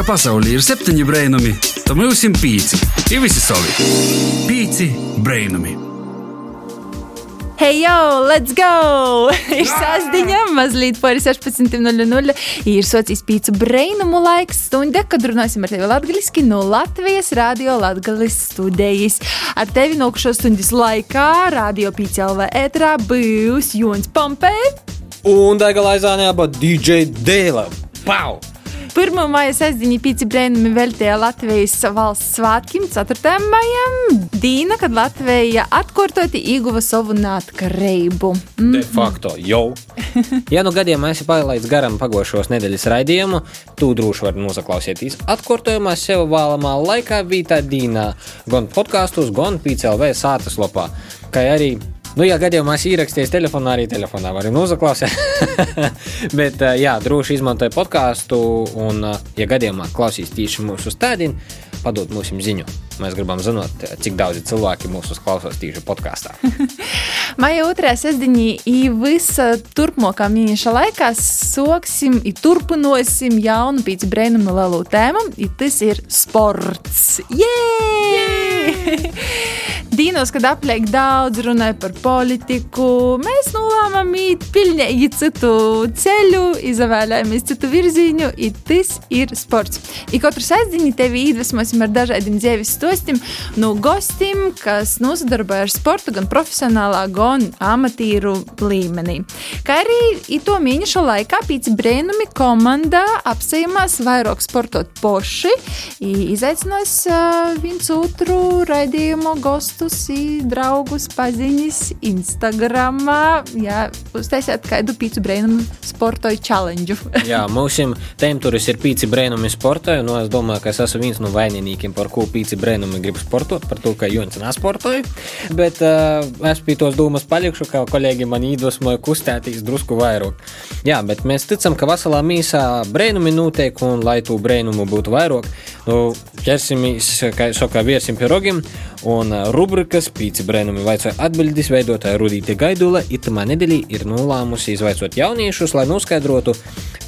ka pasaulē ir septiņi brainami, tad mums ir pieci. Ir visi savi. Pieci brainami. Hei, jau, let's go! ir sastāvdaļa, mazliet pāri 16.00. Ir sociālais pīcis brainumu laiks, stunda, kad runāsim ar tevi latviešu no Latvijas radio Latvijas studijas. Ar tevi nokšo stundas laikā radio pīcis LV ētrā būs Jons Pompē. Un Daiga Laizānē aba DJ Dēlā. Pau! 1. maija sestdiņa pīci brēnumi veltīja Latvijas valsts svētkiem 4. maijam. Dīna, kad Latvija atkārtoti ieguva savu neatkarību. Mm. De facto jau. ja nu gadiem esi palaidis garam pagošos nedēļas raidījumu, tu droši vari nosaklausīties atkārtojumā sev vēlamā laikā vītā Dīnā, gan podkāstos, gan PCLV sātas lopā, kā arī Nu, ja gadījumā es ierakstīju telefonā, arī telefonā varu noklausīt. Bet, jā, droši izmantoju podkāstu, un, ja gadījumā klausīs tieši mūsu stādīnu, padod mums ziņu. Mēs gribam zināt, cik daudz cilvēki mūsu klausās tieši podkāstā. Maija otrā sestdienā ir visa turpmākā mēneša laikā soksim un turpināsim jaunu pīci brēnumu lielu tēmu, un tas ir sports. Jē! Dīnos, kad apliek daudz, runāja par politiku, mēs nolēmām iet pilnīgi citu ceļu, izvēlējāmies citu virzienu, un tas ir sports. I katru sēdziņu tevi iedvesmosim ar dažādiem dzīves stostiem no gostiem, kas nosadarbojas ar sportu gan profesionālā, gan amatīru līmenī. Kā arī to mēnešu laikā pēc brēnumi komandā apsējumās vairāk sportot poši, izaicinās uh, viens otru raidījumu gostus, draugus, paziņas Instagramā. Jā, uztaisiet kādu pīci brēnumu sportoju challenge. Jā, mūsim temturis ir pīci brēnumi sportoju, nu es domāju, ka es esmu viens no vainīgiem, par ko pīci brēnumi grib sportot, par to, ka Jons nesportoju, bet uh, es pie tos dūmas palikšu, ka kolēģi man iedvesmoja kustētīs drusku vairāk. Jā, bet mēs ticam, ka veselā mīsā brēnumi notiek, un lai tu brēnumu būtu vairāk, nu, ķersimies, kā saka, viersim pie rogiem, un rubrikas pīci brēnumi vaicāja atbildes veidotāja Rudīte Gaidula, itamā nedēļā ir nolēmusi izvaicot jauniešus, lai noskaidrotu,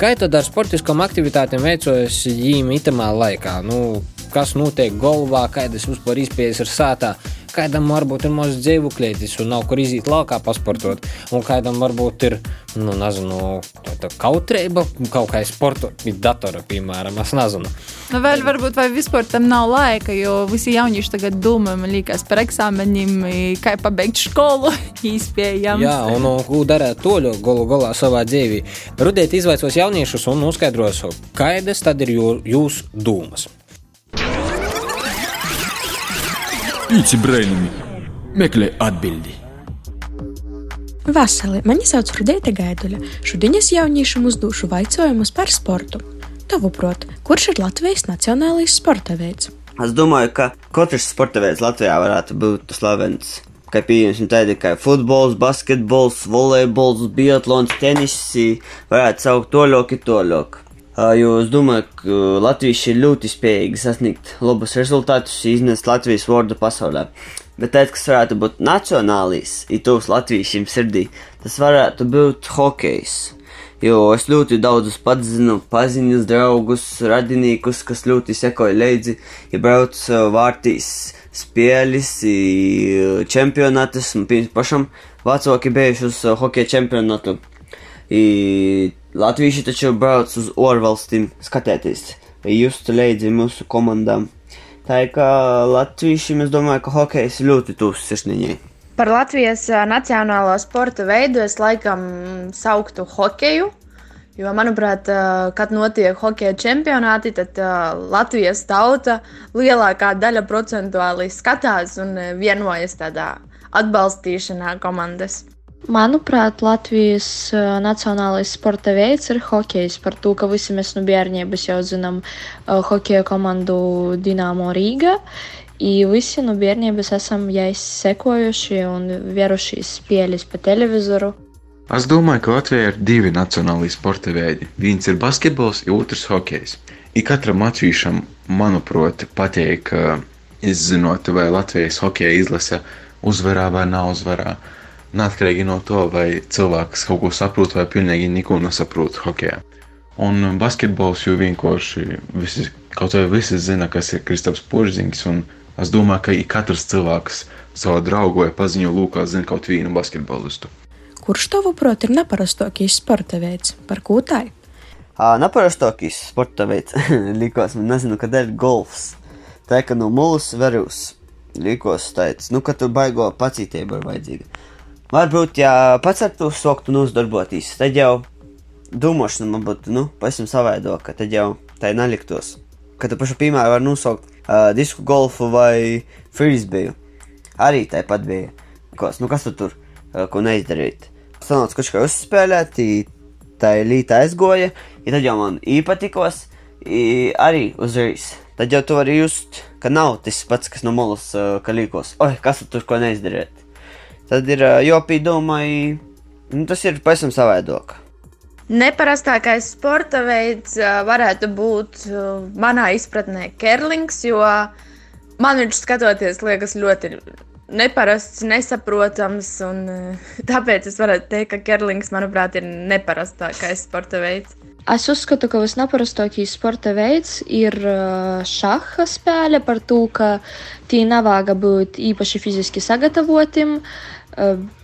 kā tad ar sportiskām aktivitātēm veicojas viņiem itamā laikā. Nu, kas notiek galvā, kādas vispār izpējas ir sātā kādam varbūt ir mazs dzīvokļietis un nav kur iziet laukā pasportot, un kādam varbūt ir, nu, nezinu, tāda kautrība, kaut kā sportot, bija datora, piemēram, es nezinu. Nu, vēl varbūt vai vispār tam nav laika, jo visi jaunieši tagad domā, man liekas, par eksāmeņiem, kā pabeigt skolu, īspējams. Jā, un, ko darēt toļu golu galā savā dzīvī. Rudiet izvaicos jauniešus un noskaidros, kādas tad ir jū, jūsu dūmas. Pīci brainami. Meklē atbildi. Vasarī mani sauc Rudēta Gaiduļa. Šodien es jauniešiem uzdošu jautājumus par sportu. Tavuprāt, kurš ir Latvijas nacionālais sporta veids? Es domāju, ka katrs sporta veids Latvijā varētu būt slavens. Kā pieņemsim tādi kā futbols, basketbols, volejbols, biatlons, tenis, varētu saukt toļok, toļok. Jo es domāju, ka Latvijas ir ļoti spējīgi sasniegt labus rezultātus, iznest Latvijas vārdu pasaulē. Bet tāds, kas varētu būt nacionālīs, ir tuvs latviešiem sirdī, tas varētu būt hokejs. Jo es ļoti daudzus pats zinu, paziņas, draugus, radinīkus, kas ļoti sekoja līdzi, ja brauc vārtīs spēles, čempionātus, un pirms pašam vecāki bijuši uz hokeja čempionātu. I Latvieši taču brauc uz ārvalstīm skatīties, just līdzi mūsu komandām. Tā kā latviešiem, es domāju, ka hokejs ļoti tuvs sirsniņai. Par Latvijas nacionālo sporta veidu es laikam sauktu hokeju. Jo, manuprāt, kad notiek hokeja čempionāti, tad Latvijas tauta lielākā daļa procentuāli skatās un vienojas tādā atbalstīšanā komandas. Manuprāt, Latvijas nacionālais sporta veids ir hokejs. Par to, ka visi mēs no bērnības jau zinām hokeja komandu Dienāmo Rīgā. I visi no bērnības esam jai sekojuši un vēruši spēles pa televizoru. Es domāju, ka Latvijā ir divi nacionāli sporta veidi. Viens ir basketbols, otrs hokejs. Ik katram latvīšam, manuprāt, patīk izzinot, vai Latvijas hokeja izlase uzvarā vai nav uzvarā. Neatkarīgi no to, vai cilvēks kaut ko saprot vai pilnīgi neko nesaprot hokeja. Un basketbols jau vienkārši visi, kaut vai visi zina, kas ir Kristaps Porzings. Es domāju, ka katrs cilvēks savā draugu vai paziņu lūkā zina kaut vienu basketbolistu. Kurš tavuprāt ir neparastākais sporta veids? Par ko tā ir? Neparastākais sporta veids likās, man nezinu, kad ir golfs. Tā kā no mulas verus likos tāds, nu, ka tur baigo pacītība ir vajadzīga. Varbūt, ja pats ar to soktu uzdarboties, tad jau domāšana man būtu, nu, pavisam savaidoka, tad jau tā neliktos. Kad tu pašu piemēru var nosaukt uh, disku golfu vai frisbeju. Arī tāpat bija. Kos, nu, kas tu tur, uh, ko neizdarīt? Sanāca, ka kā uzspēlēt, tā līta aizgoja, ja tad jau man īpatikos, arī uzreiz. Tad jau tu vari just, ka nav tas pats, kas no molas uh, kalīkos. Oi, kas tu tur ko neizdarīt? Tad ir uh, jopīdomai, nu, tas ir pavisam savādāk. Neparastākais sporta veids varētu būt manā izpratnē kerlings, jo man viņš skatoties liekas ļoti neparasts, nesaprotams. Un, tāpēc es varētu teikt, ka kerlings, manuprāt, ir neparastākais sporta veids. Es uzskatu, ka visneparastākais sporta veids ir šaha spēle par to, ka tī nevāga būt īpaši fiziski sagatavotim. Uh,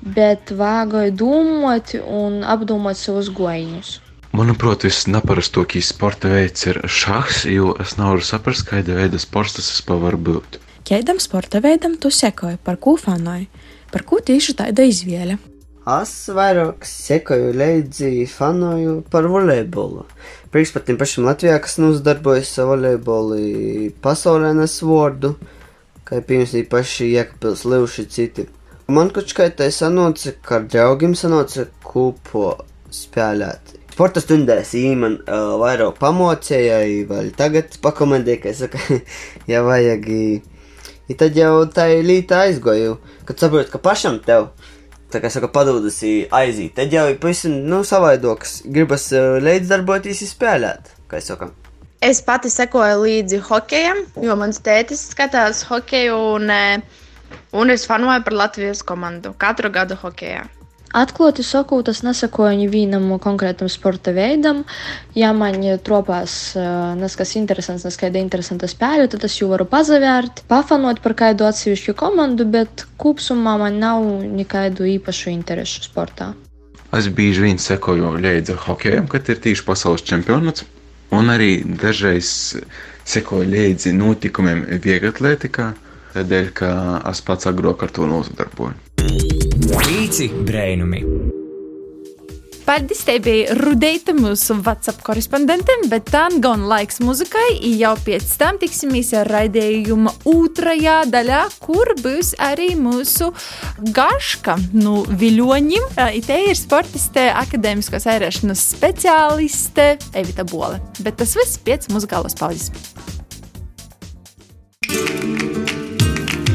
bet vāgoja domāt un apdomāt savus gojiņus. Manuprāt, visneparastākais sporta veids ir šachs, jo es nevaru saprast, kāda veida sports tas vispār var būt. Kādam sporta veidam tu sekoji, par ko fanoji? Par ko tieši tāda izvēle? Es vairāk sekoju līdzi fanoju par volejbolu. Prieks par tiem pašiem Latvijā, kas nozdarbojas ar volejbolu pasaulē nes vārdu, kā piemēram paši Jēkabils Livši citi. Man tā sanāca, ka ar draugiem sanāca kūpo spēlēt. Sporta stundās īman uh, vairāk pamocēja, vai tagad pakomendēja, ka es saku, ja vajag. I tad jau tā līta aizgoju, kad saprotu, ka pašam tev, tā kā saka, padūdas aiziet. Tad jau ir pavisam, nu, savaidoks, gribas uh, līdzdarboties spēlēt, kā es saku. Es pati sekoju līdzi hokejam, jo mans tētis skatās hokeju un uh, Un es fanoju par Latvijas komandu katru gadu hokeja. Atklāti sakot, es nesakoju vienam konkrētam sporta veidam. Ja man tropās nes kas interesants, nes kāda interesanta spēle, tad es jau varu pazavērt, pafanot par kādu atsevišķu komandu, bet kopumā man nav nekādu īpašu interesu sportā. Es bieži vien sekoju līdzi hokejam, kad ir tieši pasaules čempionāts, un arī dažreiz sekoju līdzi notikumiem vieglatlētikā tādēļ, ka es pats agrāk ar to nozadarboju. Pīci brēnumi! Paldies, te bija Rudeita, mūsu WhatsApp korespondentem, bet tā gan laiks muzikai, jau pēc tam tiksimies ar raidījuma otrajā daļā, kur būs arī mūsu gaška no nu, viļoņiem. Te ir sportiste, akadēmiskās ērēšanas speciāliste Evita Bole. Bet tas viss pēc muzikālos pauzes.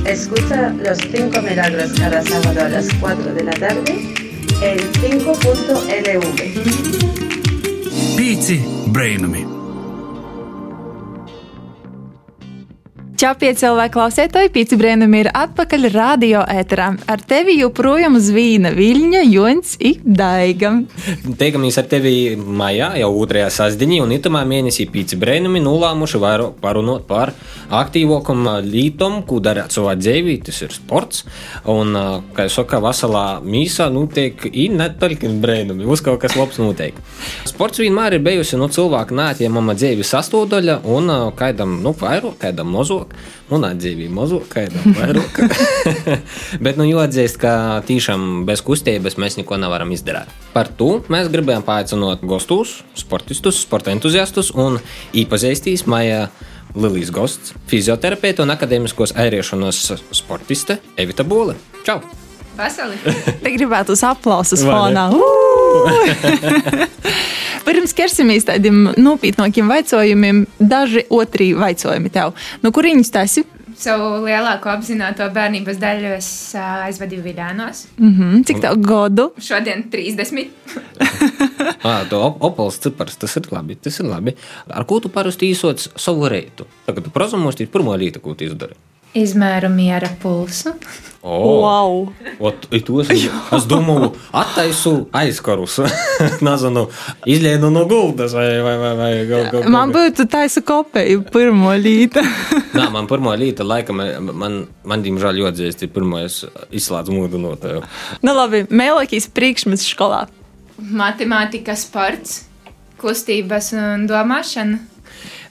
Escucha los 5 milagros cada sábado a las 4 de la tarde en 5.lv. Pīci brainami! Čau, pieci cilvēki klausētāji, pieci brēnumi ir atpakaļ radio ēterā. Ar tevi joprojām zvīna Viļņa, Jons i Daiga. Teikamies ar tevi maijā, jau otrajā sasdiņā, un itamā mēnesī pieci brēnumi nolāmuši vairāk parunot par aktīvākam lītom, ko darāt savā dzīvī, tas ir sports. Un, kā jau saka, vasalā mīsā notiek ir ne tikai brēnumi, uz kaut kas labs notiek. Sports vienmēr ir bijusi no nu, cilvēka nātījuma dzīves sastāvdaļa, un kādam, nu, vairāk, kādam mazāk un atdzīvība mazāk, kaidām vairāk. Bet, nu, jāatzīst, ka tiešām bez kustības mēs neko nevaram izdarīt. Par to mēs gribējām paaicināt gostus, sportistus, sporta entuziastus un īpazīstīs Maija. Lilijas gosts, fizioterapeite un akadēmiskos airiešanas sportiste Evita Bole. Čau! Veseli! Te gribētu uz aplausus fonā. Pirms ķersimies tādiem nopietnākiem jautājumiem, daži otri jautājumi tev. No kurienes tas ir? Savu lielāko apzināto bērnības daļu es uh, aizvadīju Viļānos. Mm -hmm. Cik tev gadu? Šodien 30. ah, to op opals cipars, tas ir labi, tas ir labi. Ar ko tu parasti īsots savu reitu? Tagad tu prozumos, tī pirmo rītu, ko tu izdari. Izmēru miera pulsu. O, Wow! Ot, i to es, es domāju, attaisu aizkarus. Nezinu, izlēnu no gultas vai, vai, vai, vai kaut ko Man būtu taisa kopēja pirmo līta. Nā, man pirmā līta laikam, man, man diemžēl jodzēst, ir pirmais izslēdz mūdinotāju. nu labi, mēlākīs priekšmets skolā. Matemātika, sports, kustības un domāšana.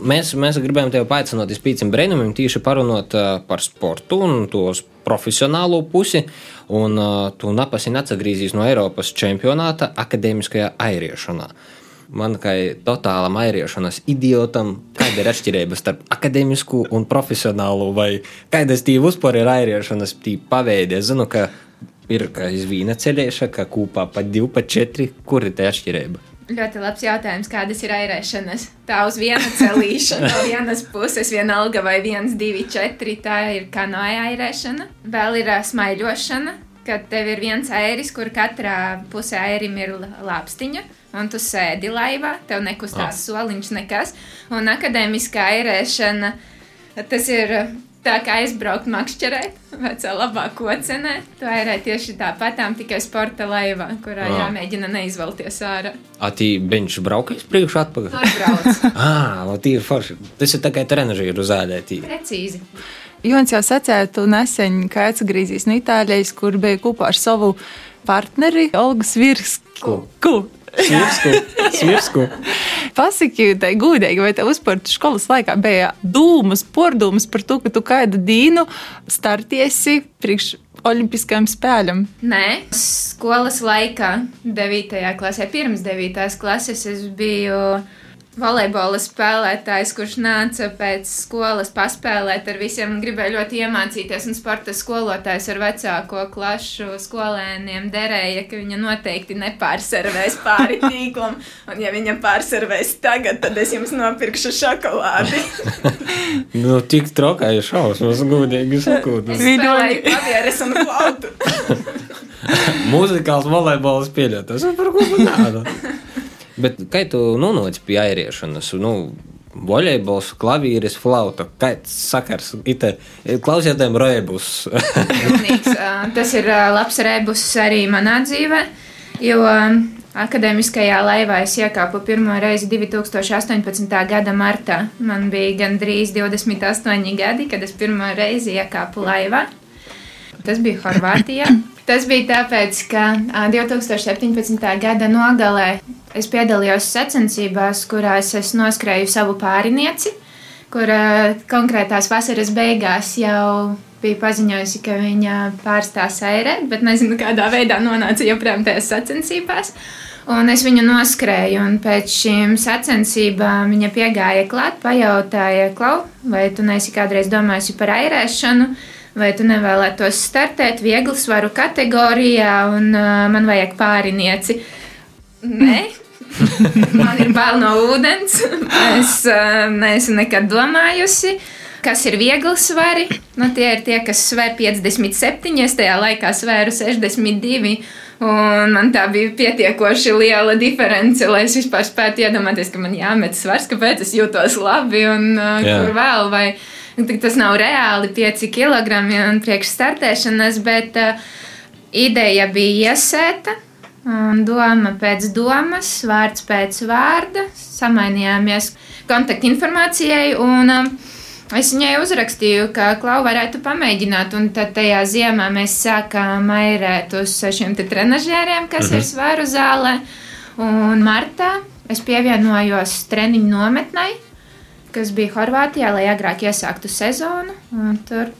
Mēs, mēs gribējām tevi paaicināt uz pīcim brēnumiem, tieši parunot uh, par sportu un tos profesionālo pusi. Un uh, tu napasi atsagrīzīs no Eiropas čempionāta akadēmiskajā airiešanā. Man kā totālam airiešanas idiotam, kāda ir atšķirība starp akadēmisku un profesionālu, vai kādas tī vispār ir airiešanas paveidi. Es zinu, ka ir kā izvīna ceļēša, ka kūpā pa divi, pa četri, kur ir tā atšķirība. Ļoti labs jautājums, kādas ir airēšanas. Tā uz viena celīšana, no vienas puses vienalga vai viens, divi, četri, tā ir kanoja airēšana. Vēl ir ā, smaiļošana, kad tev ir viens airis, kur katrā pusē airim ir lāpstiņa. Un tu sēdi laivā, tev nekustās soliņš, nekas. Un akadēmiskā airēšana, tas ir tā kā aizbraukt makšķerēt, vecā labā kocenē. Tu airē tieši tāpatām, tikai sporta laivā, kurā Ā. jāmēģina neizvelties ārā. Atī viņš braukais priekšā atpakaļ. Tur brauc. Ah, o tīri forši. Tas ir tikai trenižīru zādētī. Precīzi. Jons jau sacīja, tu nesen, kā atgriezīsies no Itālijas, kur bija kopā ar savu partneri Olgu Svirsku. Ku? Svirsku, svirsku. Pasaki, tai gudīgi, vai tev uzpārta skolas laikā bija dūmas, pordūmas par to, ka tu kādu dīnu startiesi priekš olimpiskajām spēļiem. Nē, skolas laikā, 9. klasē, pirms 9. klases, es biju volejbola spēlētājs, kurš nāca pēc skolas paspēlēt ar visiem. Gribēju ļoti iemācīties, un sporta skolotājs ar vecāko klašu skolēniem derēja, ka viņa noteikti nepārservēs pāri tīklam. Un, ja viņa pārservēs tagad, tad es jums nopirkšu šokolādi. Nu, tik trokāja šausmas, gudīgi sakot. Es spēlēju klavieres un flautu. Mūzikāls volejbols pieļautas. Par ko tādu? Bet kā tu nonāci pie airiešanas? Nu, Volejbols, klavīris, flauta. Kāds sakars? Ite, klausieties, ā, Tas ir labs rebus arī manā dzīvē, jo ā, akadēmiskajā laivā es iekāpu pirmo reizi 2018. gada martā. Man bija gandrīz 28 gadi, kad es pirmo reizi iekāpu laivā. Tas bija Horvātijā. Tas bija tāpēc, ka ā, 2017. gada nogalē es piedalījos sacensībās, kurās es noskrēju savu pārinieci, kur ā, konkrētās vasaras beigās jau bija paziņojusi, ka viņa pārstās airēt, bet nezinu, kādā veidā nonāca joprojām tajās sacensībās. Un es viņu noskrēju, un pēc šīm sacensībām viņa piegāja klāt, pajautāja, Klau, vai tu neesi kādreiz domājusi par airēšanu, vai tu nevēlētos startēt vieglu svaru kategorijā, un uh, man vajag pārinieci. Nē, man ir bail no ūdens. Es uh, neesmu nekad domājusi. Kas ir viegli svari? Nu, tie ir tie, kas sver 57, es tajā laikā svēru 62. Un man tā bija pietiekoši liela diference, lai es vispār spētu iedomāties, ka man jāmet svars, kāpēc es jūtos labi un uh, Jā. kur vēl. Vai, Tik Tas nav reāli 5 kg un priekš startēšanas, bet uh, ideja bija iesēta. Un doma pēc domas, vārds pēc vārda, samainījāmies kontaktinformācijai. Un, um, Es viņai uzrakstīju, ka Klau varētu pamēģināt, un tad tajā ziemā mēs sākām airēt uz šiem te trenažieriem, kas Mhm. ir svaru zālē. Un martā es pievienojos treniņu nometnei, kas bija Horvātijā, lai agrāk iesāktu sezonu. Un tur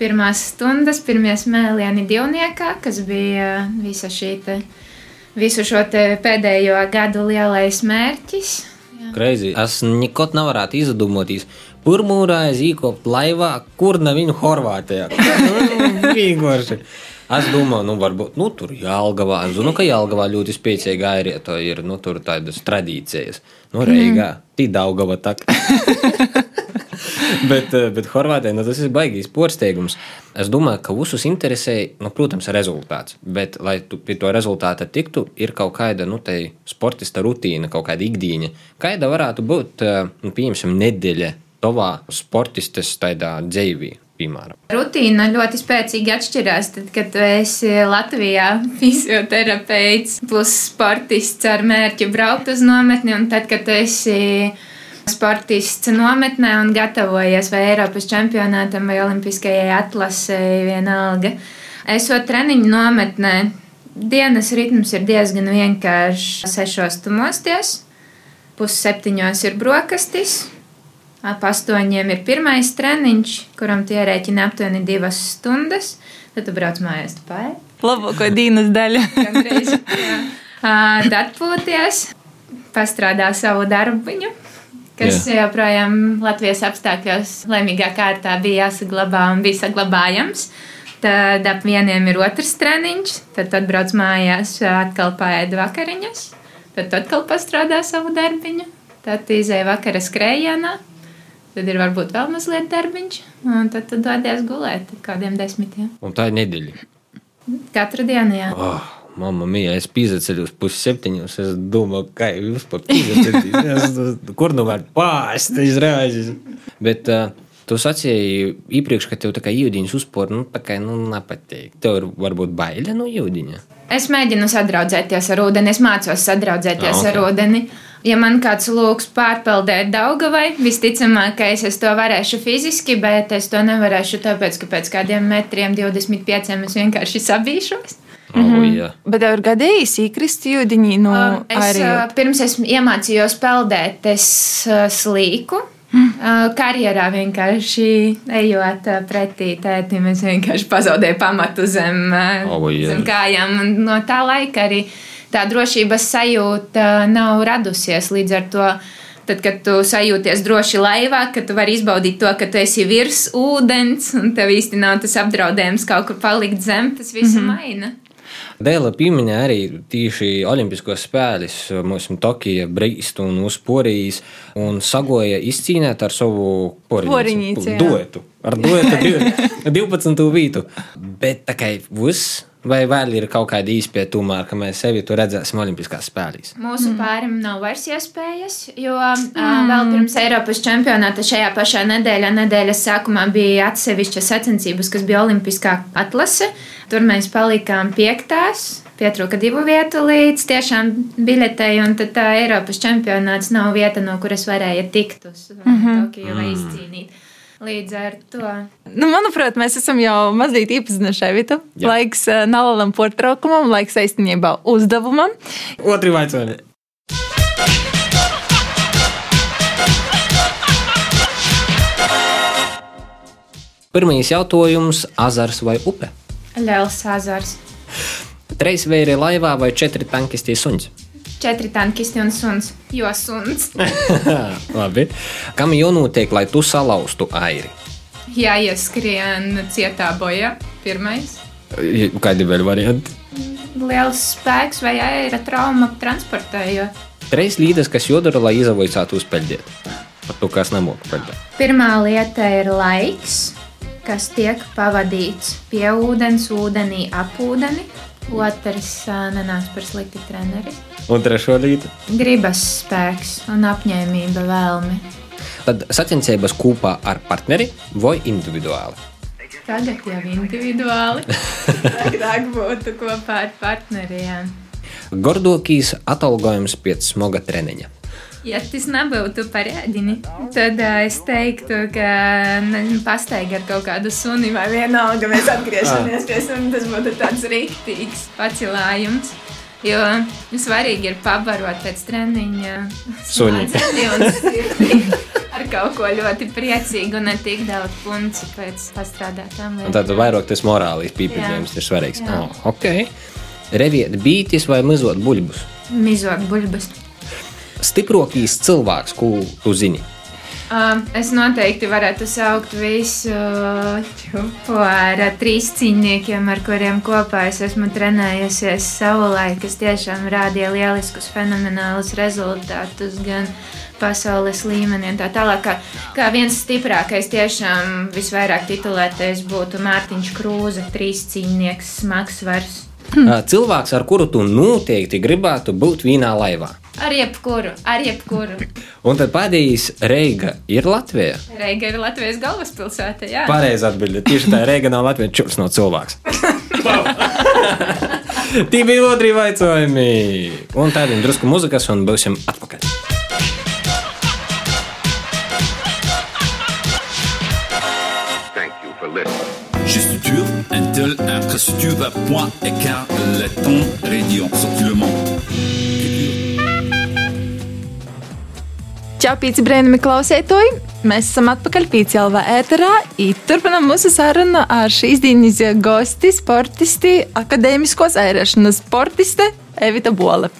pirmās stundas, pirmie smēlieni divniekā, kas bija visa šī te, visu šo te pēdējo gadu lielais mērķis. Greizi. Es nekad nevarētu izdomāties. Pirmā reize īkopt laivā, kur ne viņu Horvātijā. Nu, Vienkārši. Es domāju, nu, varbūt nu, tur Jālgavā. Es zinu, ka Jālgavā ļoti spēcīga airieta ir. Nu, tur tādas tradīcijas. Nu, Reigā, tī Daugava tak. bet, eh, bet Horvātijā nu, tas ir baigīs porsteigums. Es domāju, ka visus interesē, nu, protams, rezultāts. Bet, lai tu pie to rezultāta tiktu, ir kaut kāda nu, sportista rutīna, kaut kāda ikdiena. Kāda varētu būt, eh, nu, pieņemsim, nedēļa tavā sportistas tādā dzīvī? piemēram? Rutīna ļoti spēcīgi atšķirās. Tad, kad esi Latvijā fisioterapeits plus sportists ar mērķi braukt uz nometni, un tad, kad esi sportists nometnē un gatavojies vai Eiropas čempionātam vai Olimpiskajai atlasēji, vienalga. Esot treniņu nometnē, dienas ritms ir diezgan vienkāršs. Sešos tu mosties, pusseptiņos ir brokastis, ap astoņiem ir pirmais treniņš, kuram tie rēķina aptuveni divas stundas. Tad tu brauc mājās pāri. Labāko dienas daļu. Tad atpūties, pastrādā savu darbiņu, kas Jā. joprojām Latvijas apstākļos laimīgā kārtā bija jāsaglabā un bija saglabājams. Tad ap vieniem ir otrs treniņš, tad atbrauc mājās, atkal paēd vakariņas, tad atkal pastrādā savu darbiņu, tad izēja vakara skrējienā, tad ir varbūt vēl mazliet darbiņš, un tad tu dodies gulēt kādiem desmitiem. Un tā ir nedēļa. Katru dienu, jā. Oh, Mamma mija, es pīzeceļu uz pusseptiņus. Es domāju, kā jūs par pīzeceļu. Kur nu var pārst izrāžas? Bet uh, tu sacīji iepriekš, ka tev tā kā jūdiņas uzpor, nu tā kā, nu, nepatīk. Tev ir varbūt baile no jūdiņa. Es mēģinu sadraudzēties ar ūdeni, es mācos sadraudzēties Ah, ok. ar ūdeni. Ja man kāds lūgs pārpeldēt Daugavai, visticamākais es to varēšu fiziski, bet es to nevarēšu tāpēc, ka pēc kādiem metriem, 25, es vienkārši sabīšos. Oh, jā. Bet tev ir gadījis īkrist jūdiņī, nu, Es arī. ā, pirms es iemācījos peldēt, es ā, slīku. Ā, Karjerā vienkārši ejot ā, pretī tētim, es vienkārši pazaudēju pamatu zem, ā, O, jā. zem kājām. Un no tā laika arī tā drošības sajūta nav radusies līdz ar to. Tad, kad tu sajūties droši laivā, kad tu vari izbaudīt to, ka tu esi virs ūdens un tev īsti nav tas apdraudējums kaut kur palikt zem, tas visu mm -hmm. maina. Dēla pieminēja arī tieši Olimpiskos spēles, mums Tokija, Brīstu un Uzporijas, un sagoja izcīnīt ar savu Poriņīci, jā. duetu. Ar duetu div- 12. vītu. Bet tā kā viss, vai vēl ir kaut kāda īspēja tomēr, ka mēs sevi tur redzēsim Olimpiskās spēlēs? Mūsu mm. pārim nav vairs iespējas, jo mm. vēl pirms Eiropas čempionāta šajā pašā nedēļā, nedēļas sākumā bija atsevišķas sacensības, kas bija Olimpiskā atlase. Tur mēs palikām piektās. Pietrūka divu vietu līdz tiešām biletei, un tad tā Eiropas čempionāts nav vieta, no kuras varēja tikt uz mm -hmm. Tokiju vai izcīnīt. Līdz ar to Nu, manuprāt, mēs esam jau mazliet iepazinušies vietu. Jā. Laiks uh, nalalam portraukumam, laiks īstenībā uzdevumam. Otri vaicājumi. Pirmais jautājums - azars vai upe? Liels azars. Trīs vēri laivā vai četri tankisti suns? Četri tankisti un suns. Jo suns. Labi. Kam jānotiek, lai tu salauztu airi? Jāieskrien cietā bojā. Pirmais. Kādi vēl varianti? Liels spēks vai aira trauma transportējot. Trīs līdes, kas jādara, lai izavaicātu uzpeldēt. Par to, kas nemok peldēt. Pirmā lieta ir laiks, kas tiek pavadīts pie ūdens, ūdenī, ap ūdeni. Otrs ā, nenāks par sliktu treneri. Un trešo līdi. Gribas spēks un apņēmība vēlme. Tad sacensības kopā ar partneri vai individuāli? Tagad jau individuāli. Agrāk būtu kopā ar partneriem. Gordokīs atalgojums pēc smaga treniņa. Ja tas nebūtu parādini, tad ā, es teiktu, ka nezinu, pastaigā ar kaut kādu suni vai vienalga mēs atgriežamies pie suni. Tas būtu tāds rīktīgs pacilājums. Jo svarīgi ir pabarot pēc treniņa sirdi ar kaut ko ļoti priecīgu un ne tik daudz punci pēc pastrādātām tad vairāk tas morālīs pīpēļiem ir svarīgs. Oh, ok. Reviet bītis vai mizot buļbus? Mizot buļbas. Stiprākais cilvēks, ko tu zini. Uh, es noteikti varētu saukt visu čupu ar trīs cīņniekiem, ar kuriem kopā es esmu trenējusies savulaik, kas tiešām rādīja lieliskus, fenomenālus rezultātus gan pasaules līmenī. un Tā tālāk, kā, kā viens stiprākais, tiešām visvairāk titulētais būtu Mārtiņš Krūze, trīs cīņnieks, smags svars. Cilvēks, ar kuru tu noteikti gribētu būt vienā laivā. Ar jebkuru, ar jebkuru. Un tad pēdējais Reiga ir Latvija. Reiga ir Latvijas galvaspilsēta, jā. Pareizi atbildēt. Tieši tā Reiga nav Latvijas čūlis no cilvēks. Tie bija otri jautājumi. Un tādiem drusku muzikas, un būsim atpakaļ. Juste dur, Intel, infrastructure, point, écart, le ton, radio, sorti le monde. Čau, pīci brēnumi klausētoji! Mēs esam atpakaļ pīci LV ēterā. Turpinām mūsu sarunu ar šīs dienas gosti, sportisti, akadēmiskos airēšanas sportiste Evita Bola.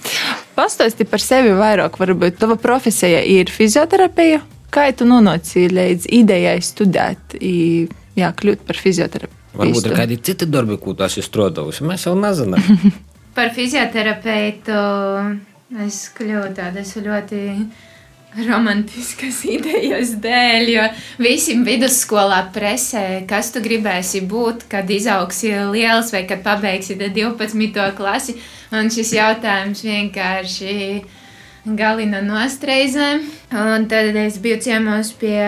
Pastāsti par sevi vairāk, varbūt tava profesija ir fizioterapija. Kā tu nonāci līdz idejai studēt? I jā, kļūt par fizioterapeitu. Varbūt ir kādi citi darbi, ko tu esi strādājis. Mēs jau nezinām. Par fizioterapeitu es kļuvu tādas ļoti romantiskas idejas dēļ, jo visiem vidusskolā presē, kas tu gribēsi būt, kad izaugsi liels vai kad pabeigsi 12. klasi. Un šis jautājums vienkārši galina nostreizēm. Un tad es biju ciemos pie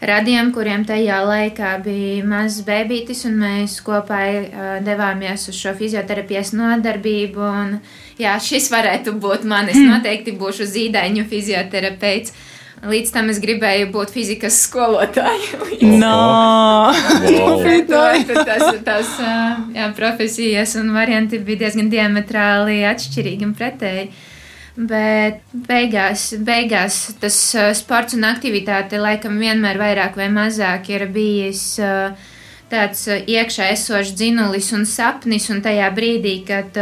radiem, kuriem tajā laikā bija mazs bērns, un mēs kopā uh, devāmies uz šo fizioterapijas nodarbību. Un, jā, šis varētu būt man. Es noteikti būšu zīdaiņu fizioterapeits. Līdz tam es gribēju būt fizikas skolotāja. No! wow. tas, tas jā, profesijas un varianti bija diezgan diametrāli atšķirīgi un pretēji. Bet beigās, beigās tas uh, sports un aktivitāte laikam vienmēr vairāk vai mazāk ir bijis uh, tāds uh, iekšā esošs dzinulis un sapnis. Un tajā brīdī, kad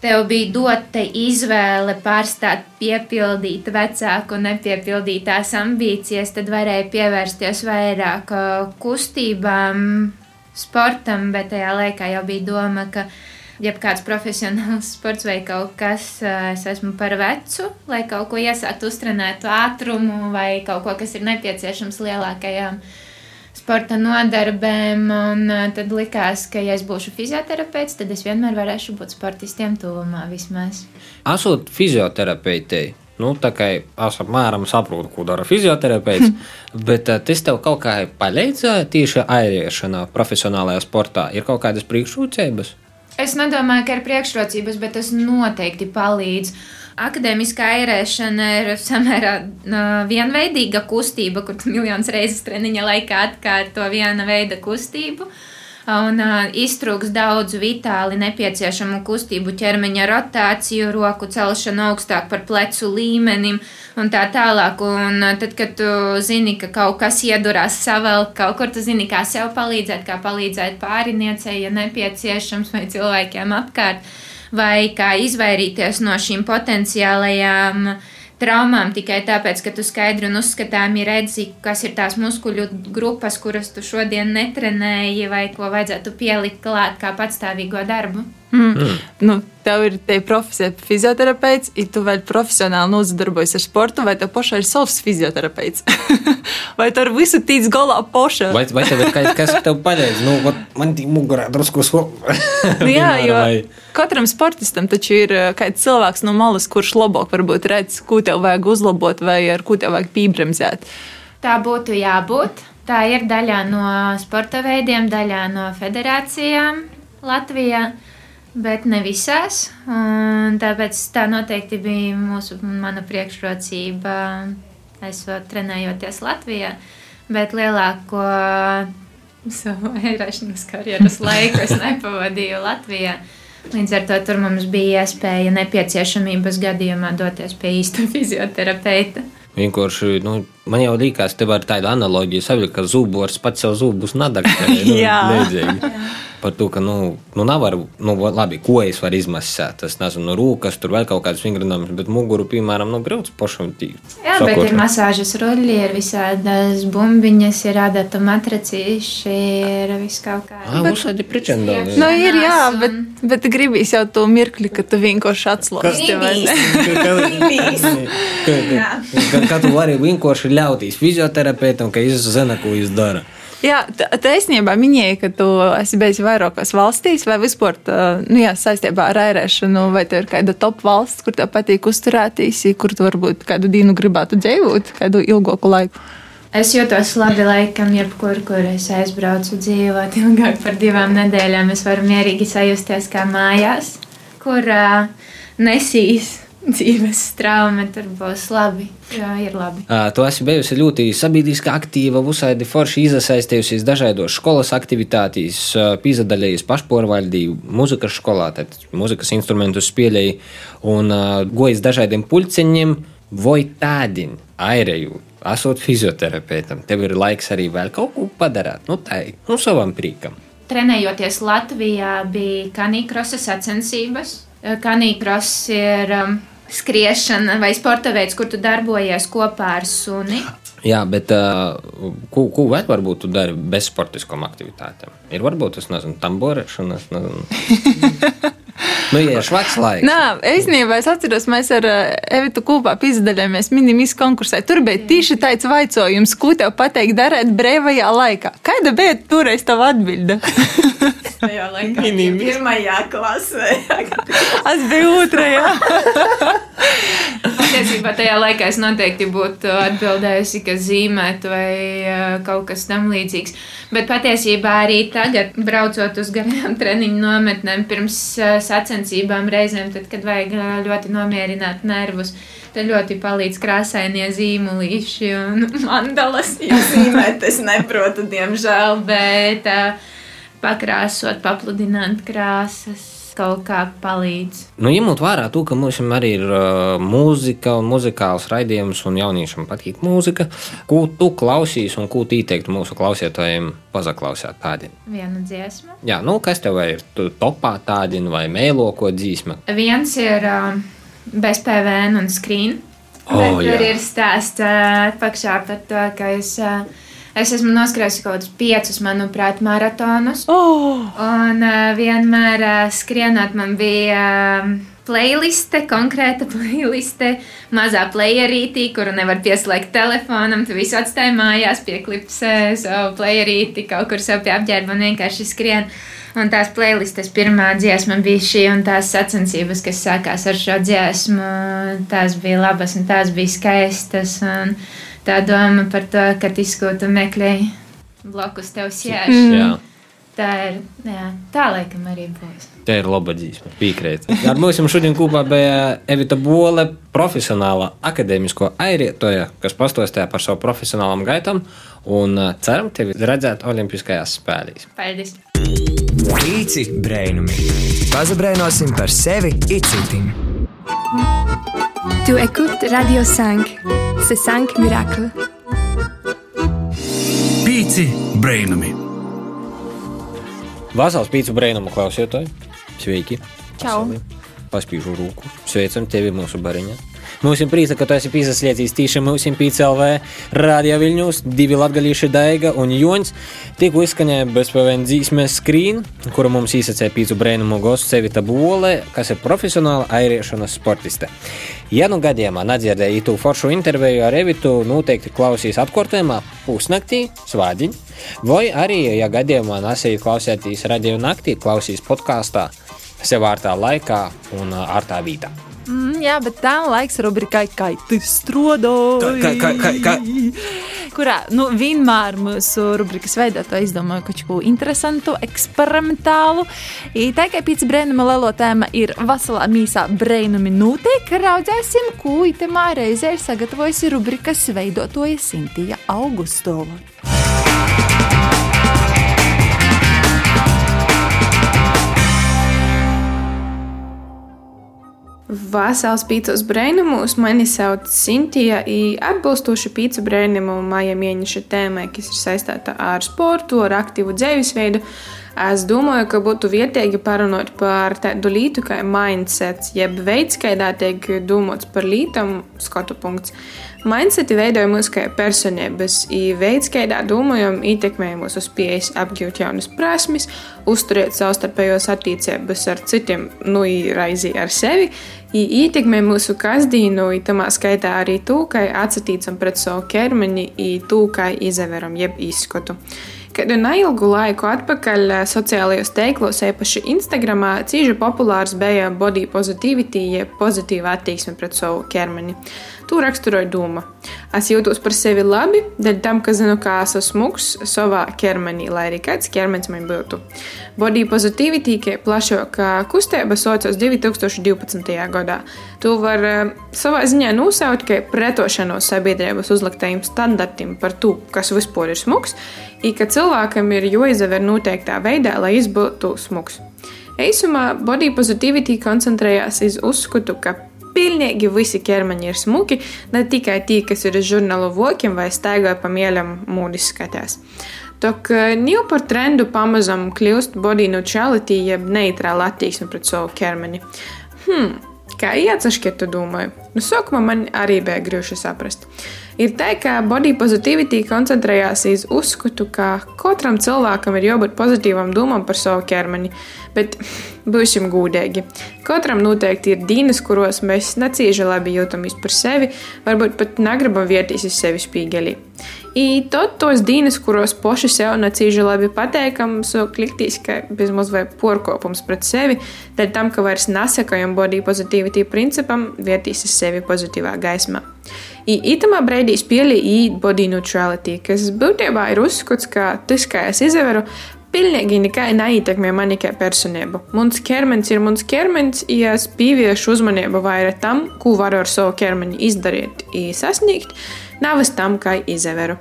tev bija dota izvēle pārstāt piepildīt vecāku nepiepildītās ambīcijas, tad varēja pievērsties vairāk kustībām, sportam, bet tajā laikā jau bija doma, ka jebkāds profesionāls sports vai kaut kas, es esmu par vecu, lai kaut ko iesāktu uztrenētu ātrumu vai kaut ko, kas ir nepieciešams lielākajām sporta nodarbēm. Un tad likās, ka, ja es būšu fizioterapeits, tad es vienmēr varēšu būt sportistiem tuvumā vismaz. Esot fizioterapeitei. Nu, tā kā es apmēram saprotu, ko dara fizioterapeits, bet tas tev kaut kā palīdzēja tieši airiešanā, profesionālajā sportā. Ir kaut kādas priekšrocības? Es nedomāju, ka ir priekšrocības, bet tas noteikti palīdz. Akademiskā airēšana ir samērā uh, vienveidīga kustība, kur miljonus reizes treniņa laikā atkārto viena veida kustību. Uh, un iztrūks daudz vitāli nepieciešamu kustību, ķermeņa rotāciju, roku celšanu augstāk par plecu līmenim un tā tālāk. Un tad, kad tu zini, ka kaut kas iedurās savēl, kaut kur tu zini, kā sev palīdzēt, kā palīdzēt pāriniecei, ja nepieciešams, vai cilvēkiem apkārt, vai kā izvairīties no šīm potenciālajām uh, traumām tikai tāpēc, ka tu skaidri un uzskatāmi redzi, kas ir tās muskuļu grupas, kuras tu šodien netrenēji, vai ko vajadzētu pielikt klāt kā patstāvīgo darbu. Mm. Mm. Nu, tev ir te profesija fizioterapeits, ja tu vēl profesionāli nozadarbojies ar sportu, vai tev pašai ir savs fizioterapeits? vai tu ar visu tīc galā poša? vai, vai tev ir kaut kas, kas tev palīdz? Nu, man tī mugurā drusku sko. nu, jā, jo katram sportistam taču ir eh, kāds cilvēks no malas, kurš labāk varbūt redz, ko tev vajag uzlabot vai ar ko tev vajag pībremzēt. Tā būtu jābūt. Tā ir daļā no sporta veidiem, daļā no federācijām Latvijā bet ne visās. Tāpēc tā noteikti bija mūsu, mana priekšrocība, esot trenējoties Latvijā. Bet lielāko savu aizraušanas karjeras laiku es nepavadīju Latvijā. Līdz ar to tur mums bija iespēja nepieciešamības gadījumā doties pie īsta fizioterapeita. Vienkārši, nu, man jau liekas, te var tādu analoģiju savilkt, ka zubors pats sev zubus nadakstē. Nu, Jā par to, ka, nu, nu nav var, nu, labi, ko es varu izmasēt. Tas nezinu, no rūkas, tur vēl kaut kādas vingrinājumas, bet muguru, piemēram, nu, grūts pašam tīk. Jā, sakošana. bet ir masāžas ruļļi, ir visādas bumbiņas, ir adatu matracīši, ir viss kaut kā. Jā, bet... uzsādi pričendāli. Nu, ir, jā, bet, bet gribīs jau to mirkli, ka tu vienkārši atslābsti, vai ne? Kā tu vari vienkārši ļauties fizioterapeitam, ka viņš zina, ko viņš dara. Jā, taisnībā minēja, ka tu esi bijis vairākās valstīs, vai vispār nu, jā, saistībā ar ērēšanu, vai tev ir kāda top valsts, kur tev patīk uzturēties, kur tu varbūt kādu dienu gribētu dzīvot, kādu ilgāku laiku. Es jūtos labi, laikam, jebkur, kur es aizbraucu dzīvot ilgāk par divām nedēļām. Es varu mierīgi sajusties kā mājās, kur uh, nesīs dzīves straumi, tur būs labi. Jā, ir labi. Uh, tu esi bijusi ļoti sabiedriski aktīva, visādi forši iesaistījusies dažādos skolas aktivitātēs, uh, pīzadaļējies pašpārvaldību, mūzikas skolā, tad mūzikas instrumentus spēlēji un uh, gojas dažādiem pulceņiem, vai tādien airēju. Esot fizioterapeitam, tev ir laiks arī vēl kaut ko padarīt, nu tā, nu savam prīkam. Trenējoties Latvijā, bija kanīkrosa sacensības. Kanīkros ir um, skriešana vai sporta veids, kur tu darbojies kopā ar suni. Jā, bet uh, ko, ko vēl varbūt tu dari bez sportiskām aktivitātēm? Ir varbūt tas, nezinu, tamborēšana, es nezinu. Nu, ja ir švaks laiks. Nā, īstenībā es atceros, mēs ar uh, Evitu kopā pizdalījāmies minimis konkursē. Tur bija tieši tāds vaicojums, ko tev pateikt darīt brīvajā laikā. Kāda bija toreiz tava atbilde? Tajā laikā Minimis. pirmajā klasē. es biju otrajā. Patiesībā tajā laikā es noteikti būtu atbildējusi, ka zīmēt vai uh, kaut kas tam līdzīgs. Bet patiesībā arī tagad, braucot uz garām treniņu nometnēm, pirms uh, sacensībām reizēm, tad, kad vajag uh, ļoti nomierināt nervus, tad ļoti palīdz krāsainie zīmolīši un mandalas. Jo zīmēt es neprotu, diemžēl, bet pakrāsot, papludināt krāsas kaut kā palīdz. Nu, ņemot vērā to, ka mums arī ir uh, mūzika un muzikāls raidījums, un jauniešiem patīk mūzika, ko tu klausīs un ko tu ieteiktu mūsu klausītājiem pazaklausīt tādu? Vienu dziesmu. Jā, nu kas tev ir topā tādi vai mēloko dzīsma? Viens ir uh, bez PVN un skrīna. Oh, tur ir stāsts uh, pakšā par to, ka es. Uh, Es esmu noskrējusi kaut kādus piecus, manuprāt, maratonus. Oh! Un uh, vienmēr uh, skrienot man bija. Uh, playliste, konkrēta playliste, mazā playerītī, kuru nevar pieslēgt telefonam. Tu visu atstāji mājās, pieklipsē savu playerīti, kaut kur sev pie apģērba un vienkārši skrien. Un tās playlistes pirmā dziesma bija šī, un tās sacensības, kas sākās ar šo dziesmu, tās bija labas un tās bija skaistas. Un, tā doma par to, ka izskūta meklēji blakus tev sēž. Mm. Tā ir, jā, tā laikam arī būs. Tā ir laba dzīsma, piekrīt. Ar mums šodien kopā bija Evita Bole, profesionāla akadēmisko airietoja, kas pastāstīja par savu profesionālam gaitam un uh, ceram tevi redzēt Olimpiskajās spēlēs. Paldies! Pīci brēnumi! Pazabrēnosim par sevi icitim! Tu écoutes Radio 5, c'est 5 miracles. Pīci brainami! Vasals pīci brainumu klausītāji! Sveiki! Čau! Paspīžu rūku. Sveicam tevi mūsu bariņā! Mums ir prieks, ka tu esi piesaistīts tīši mūsu PCLV radio viļņos, divi latgalīši Daiga un Joņs. Tikko izskanēja bezpavēn dzīsmes skrīn, kuru mums īsacēja pīcu brēnumu gostu Sevita Bole, kas ir profesionāla airiešanas sportiste. Ja nu gadījumā nedzirdēja itu foršu interviju ar Evitu, noteikti klausīs atkārtojumā pusnaktī, svādiņ, vai arī, ja gadījumā nesēja klausētīs radio naktī, klausīs podkāstā sev ārtā laikā un ārtā vītā. Mm, jā, bet tā laiks rubrikai Kā tu strādāji? Ka, ka, ka, ka. Kurā nu, vienmēr mūsu rubrikas veidotāji izdomāja kaut ko interesantu, eksperimentālu. I tā kā pēc brēnuma lielo tēma ir veselā mīsā brēnumi notiek, raudzēsim, ko itemā reizē ir sagatavojusi rubrikas veidotoja Sintija Augustova. Vasāls pīcis brēnumus mani sauc Sintija, i atbilstoši pīcis brēnumu māja mēneša tēmai, kas ir saistīta ar sportu, ar aktīvu dzīvesveidu. Es domāju, ka būtu vietīgi parunāt par tādu lietu kā mindset, jeb veids, kādā tiek domāts par lietām, skatu punkts. Mindseti veidoja mūsu kā personības, un veids, kādā domājam, ietekmē mūs uz pieejas apgūt jaunas prasmes, uzturēt savstarpējos attiecības ar citiem, nu, raizī ar sevi, un ietekmē mūsu kasdīnu, un tamā skaitā arī to, kā atsatīcam pret savu ķermeni, to, kā izaveram jeb izskatu. Kādu neilgu laiku atpakaļ sociālajos tīklos, īpaši Instagram, cīņa populārs bija body positivity, jeb pozitīva attieksme pret savu ķermeni. To raksturoja doma. Es jūtos par sevi labi, dēļ tam, ka zinu, kā esmu smūgs savā ķermenī, lai arī kāds ķermenis man būtu. Body positivity, kā plašākā kustība, saucās 2012. gadā. To var uh, savā ziņā nosaukt kā pretošanos sabiedrības uzliktajiem standartiem par to, kas vispār ir smūgs, un ka cilvēkam ir jāizaver noteiktā veidā, lai viņš būtu smūgs. Eisumā body positivity koncentrējās uz uzskatu, ka pilnīgi visi ķermeņi ir smuki, ne tikai tie, kas ir uz žurnālu vokiem vai staigāja pa mielam mūdis skatās. Tok jau par trendu pamazam kļūst body neutrality, jeb neitrāla attieksme pret savu ķermeni. Hmm, kā ietsašķiet, domāju? Nu, sākumā man arī bija grūti saprast. Ir tā, ka body positivity koncentrējās uz uzskatu, ka katram cilvēkam ir jābūt pozitīvam domām par savu ķermeni, bet būsim gudīgi. Katram noteikti ir dienas, kuros mēs necieši labi jūtamies par sevi, varbūt pat negribam vieties uz sevi spīgelī. I tad tos dienas, kuros poši sev necīži labi pateikam, so kliktīs, ka bezmaz vai porkopums pret sevi, dēļ tam, ka vairs nesakojam body positivity principam, vietīs uz sevi pozitīvā gaismā. I itamā brīdī spēlēja body neutrality, kas būtībā ir uzskats, ka tas, kā es izveru, pilnīgi nekā neietekmē mani kā personību. Mans ķermenis ir mans ķermenis, ja es pievēršu uzmanību vairāk tam, ko varu ar savu ķermeni izdarīt, sasniegt, nav es tam, kā izveru.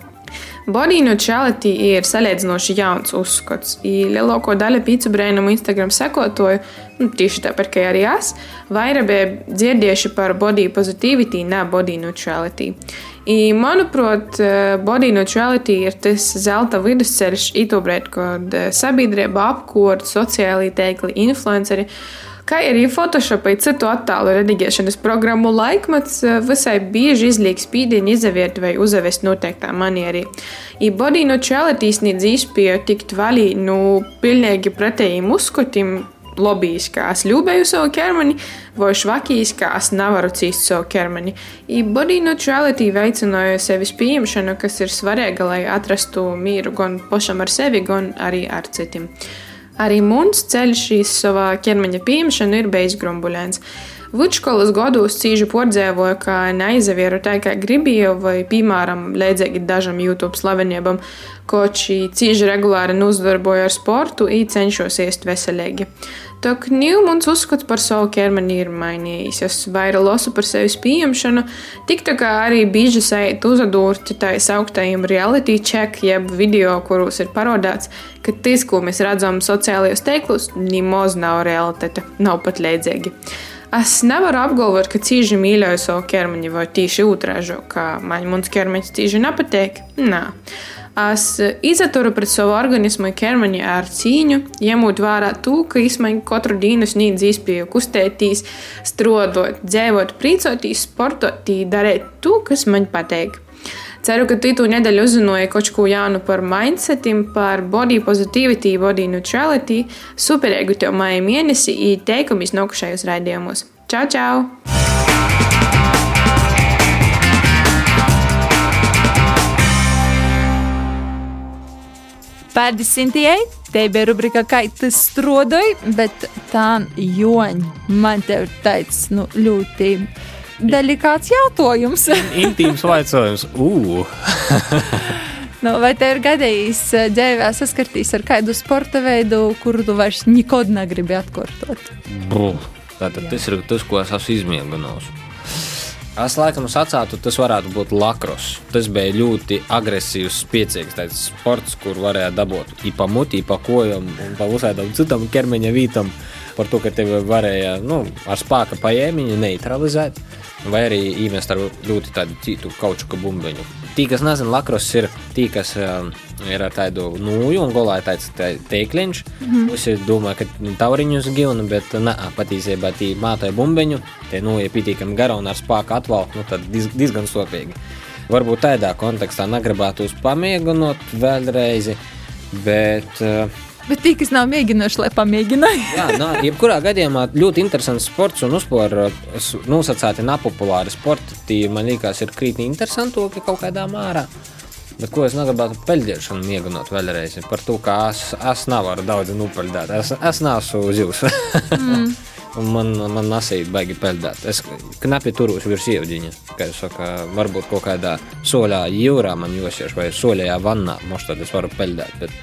Body neutrality ir salīdzinoši jauns uzskats. Lielāko daļu pīcu brēnumu Instagram sekotoju, nu, tieši tāpat kā arī es, vairāk dzirdējuši par body positivity, ne body neutrality. I, manuprāt, body neutrality ir tas zelta vidusceļš, itobrēt, kad sabiedrība apkord sociālai tīkli, influenceri kā arī Photoshop vai citu attēlu rediģēšanas programmu laikmets visai bieži izliek spīdiņu izaviet vai uzavest noteiktā manierī. I body neutrality sniedz īspēju tikt vaļī no nu, pilnīgi pretējiem uzskatiem, es ļūbēju savu ķermeni, vai švakīs, kā es nevaru cīst savu ķermeni. I body neutrality veicināja sevis pieņemšanu, kas ir svarīga, lai atrastu mieru gan pašam ar sevi, gan arī ar citiem. Arī mums ceļš šīs savā ķermeņa pieņemšana ir bijis grumbuļēns. Vidusskolas gados cīži pordzēvoja, ka neizavieru tā kā gribēju, vai, piemēram, līdzīgi dažam YouTube slavenībam, koči cīži regulāri uzdarboja ar sportu un cenšos iest veselīgi. Tak ņū mans uzskats par savu ķermeni ir mainījies. Es vairāk lasu par sevis pieņemšanu, tik tā kā arī bieži sēt uzadūrti tā sauktajiem reality check, jeb video, kuros ir parodāts, ka tas, ko mēs redzam sociālajos teiklus, nemaz nav realitāte, nav pat līdzīgi. Es nevaru apgalvot, ka cīži mīļoju savu ķermeni, vai tieši otrādi, ka man mans ķermenis cīži nepatīk. Nē. Es izturu pret savu organismu ķermeni ar cīņu, ņemot vērā to, ka izmaiņa katru dienu sniedz iespēju kustēties, strodot, dzīvot, priecāties, sportot, darīt to, kas man patīk. Ceru, ka tu nedēļu uzzināji kaut ko jaunu par mindsetim, par body positivity, body neutrality. Superīgu tev māju mēnesi, ieteikumus nākušajos raidījumos. Čau, čau! Paldies, Sintijai! Te bija rubrika, kā tas strodoja, bet tā joņa man te ir tāds nu, ļoti delikāts jautājums. Intīms jautājums. nu, vai tev ir gadījis eh, dzīvē saskarties ar kādu sporta veidu, kuru tu vairs nekad negribi atkārtot? Tātad tas ir tas, ko es esmu izmēģinājis. Es laikam sacītu, tas varētu būt lakros. Tas bija ļoti agresīvs, spēcīgs sports, kur varēja dabūt īpa muti, īpa kojam un pa visādām citām ķermeņa vītam. Par to, ka tevi varēja nu, ar spēku paēmiņu neutralizēt, vai arī iemest ar ļoti tādu citu kaučuka bumbiņu Tī, kas nezina, lakros ir tī, kas um, ir ar tādu nūju un golā ir tāds tā, teikliņš. Mhm. Visi domā, ka tauriņus gilni, bet nē, patiesībā tī mātai bumbeņu, tie nūja pitīkami gara un ar spāku atvalk, nu tad diz, diezgan sopīgi. Varbūt tādā kontekstā negribētu uz pamieganot vēlreiz, bet uh, Bet tie, kas nav mēģinājuši, lai pamēģinātu. Jā, nā, jebkurā gadījumā ļoti interesants sports un uzpār nosacīti nepopulāri sporti. Tie man liekas, ir krītni interesantāki kaut kādā mērā. Bet ko es negribētu peļķēšanu mieganot vēlreiz par to, ka es, es nevaru daudz nupeļdēt. Es, es neesmu uz jums. Mm. Man, man nesīja baigi peļķēt. Es knapi turos virs ieviņa. Kā jau saka, varbūt kaut kādā soļā jūrā man josies vai soļajā vannā. Možda tad es varu peļķēt, bet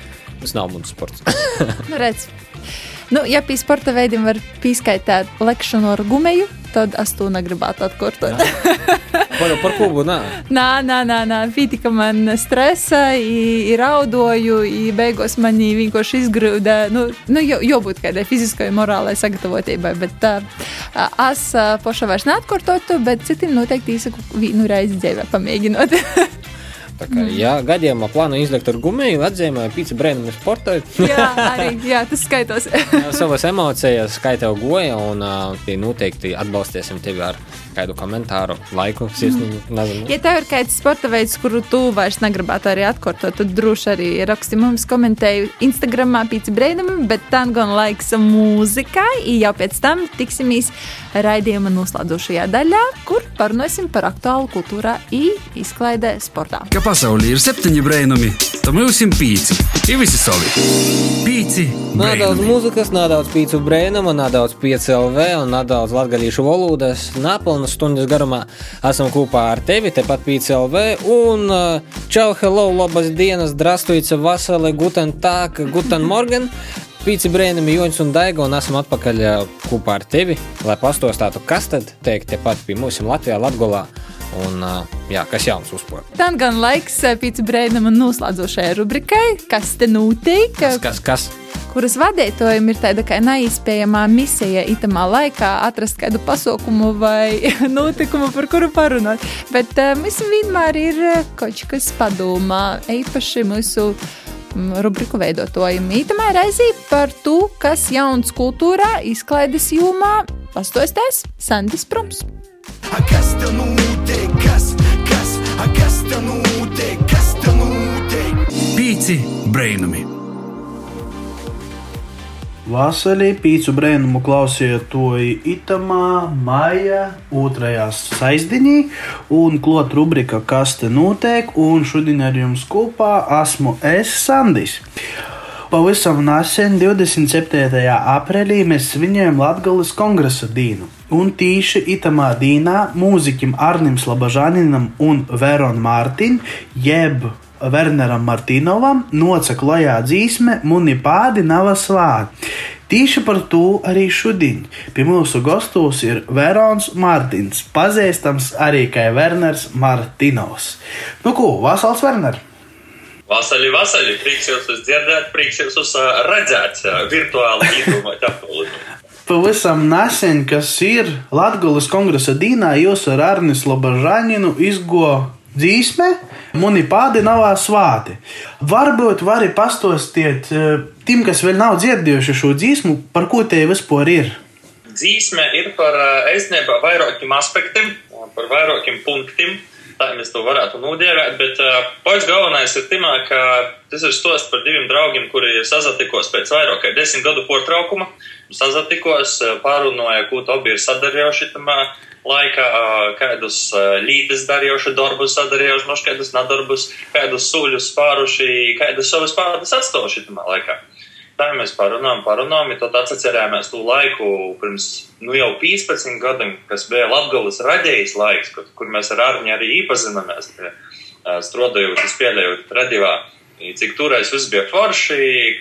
tas nav mans sports. Nu, redz. Nu, ja pie sporta veidiem var pieskaitīt lekšanu ar gumeju, tad es to negribētu atkārtot. Par, par kubu nē. Nā, nā, nā, nā. Pītika man stresa, i, i raudoju, i beigās manī vienkārši izgrūda. Nu, nu, jo, jābūt kādai fiziskai, morālai sagatavotībai, bet es uh, paša vairs neatkārtotu, bet citiem noteikti īsaku vienu reizi dzīvē pamēģinot. Tā kā, ja gadījumā plāno izlikt ar gumiju, atzīmēju pīci brēnumu sportā. jā, arī jā, tas skaitos. Savas emocijas skaitā goja, un noteikti atbalstīsim tevi ar kādu komentāru, laiku, sirsniņu. Mm. Ja tev ir kāds sporta veids, kuru tu vairs negribētu arī atkārtot, tad droši arī raksti mums komentēju Instagramā pīci brēnumi, bet tā gan laiks mūzikai, jau pēc tam tiksimies raidījuma noslēdzošajā daļā, kur parunāsim par aktuālu kultūrā i izklaidē sportā. Ka pasaulē ir septiņi brēnumi, tad mums ir pīci. Ir visi savi. Pīci. Nedaudz mūzikas, nedaudz pīcu brēnuma, nedaudz PCLV un nedaudz latgalīšu valodas. Nepilnas stundas garumā esam kopā ar tevi, tepat PCLV. Un uh, čau, hello, labas dienas, drastujīca, vasarē, guten tak, guten morgen. Pīci brēnumi, Joņš un Daiga, un esam atpakaļ uh, kopā ar tevi, lai pastostātu, kas tad teikt tepat pie mums Latvijā, Latgolā. Un, uh, jā, kas jauns uzpūr? Tā gan laiks pēc brīvdienām un noslēdzošajai rubrikai, kas te notiek. Kas, kas, kas? Kuras vadītājiem ir tāda kā neizspējamā misija itamā laikā atrast kādu pasaukumu vai notikumu, par kuru parunāt. Bet uh, mums vienmēr ir kaut kas padomā, īpaši mūsu rubriku veidotājiem. Itamā reizī par to, kas jauns kultūrā, izklaides jomā, pastostēs Sandis Prums. Kas te notiek? Kas, kas, kas te notiek? Kas te notiek? Pīci brēnumi. Vasarī pīcu brēnumu klausiet to itamā, maija, otrajā saizdiņī, un klot rubrika Kas te notiek, un šodien ar jums kopā esmu es, Sandis. Pavisam nesen, 27. aprīlī, mēs svinējām Latvijas kongresa dienu. Un tīši itamā dienā mūziķim Arnim Slabažaninam un Veronam Mārtiņam, jeb Werneram Martinovam, noca klajā dzīsme Muni pādi nav slāņi. Tieši par to arī šodien pie mūsu gastos ir Verons Mārtiņš, pazīstams arī kā Werners Martinovs. Nu ko, Vasals Werner! Vasarī, vasarī, prieks jūs dzirdēt, prieks jūs redzēt virtuāli īdomāt aktualitāti. Pavisam nesen, kas ir Latvijas kongresa dīnā, jūs ar Arnis Lobažāņinu izgo dzīsme, muni pādi nav svāti. Varbūt vari pastostiet tiem, kas vēl nav dzirdējuši šo dzīsmu, par ko te vispār ir. Dzīsme ir par eiznībā vairākiem aspektiem, par vairākiem punktiem. Tā mēs to varētu nodēvēt, bet uh, pats galvenais ir timā, ka tas ir stosts par diviem draugiem, kuri sazatikos pēc vairāk kā desmit gadu portraukuma. Sazatikos, pārunāja, ko abi ir sadarījuši tamā laikā, uh, kādus uh, līdes darījuši, darbus sadarījuši, no kādus nedarbus, kādus soļus spāruši, kādus savus pārādus atstājuši tamā laikā. Tā mēs parunājām, parunājām, tad atcerējāmies to laiku pirms nu, jau 15 gadiem, kas bija Latvijas raidījis laiks, kur, kur mēs ar Arņu arī iepazināmies, strādājot, spēlējot radījumā. Cik toreiz viss bija forši,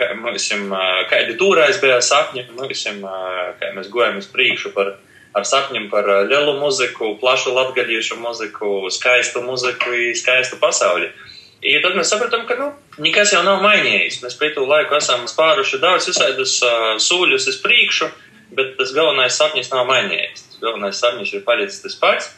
kādi toreiz bija sapņi, mēs, kā mēs gājām uz priekšu par, ar sapņiem par lielu muziku, plašu latgadījušu muziku, skaistu muziku, skaistu pasauli. I tad mēs sapratām, ka nu, nekas jau nav mainījies. Mēs pēc tam laiku esam spāruši daudz visādus uh, sūļus uz priekšu, bet tas galvenais sapnis nav mainījies. Tas galvenais sapnis ir palicis tas pats.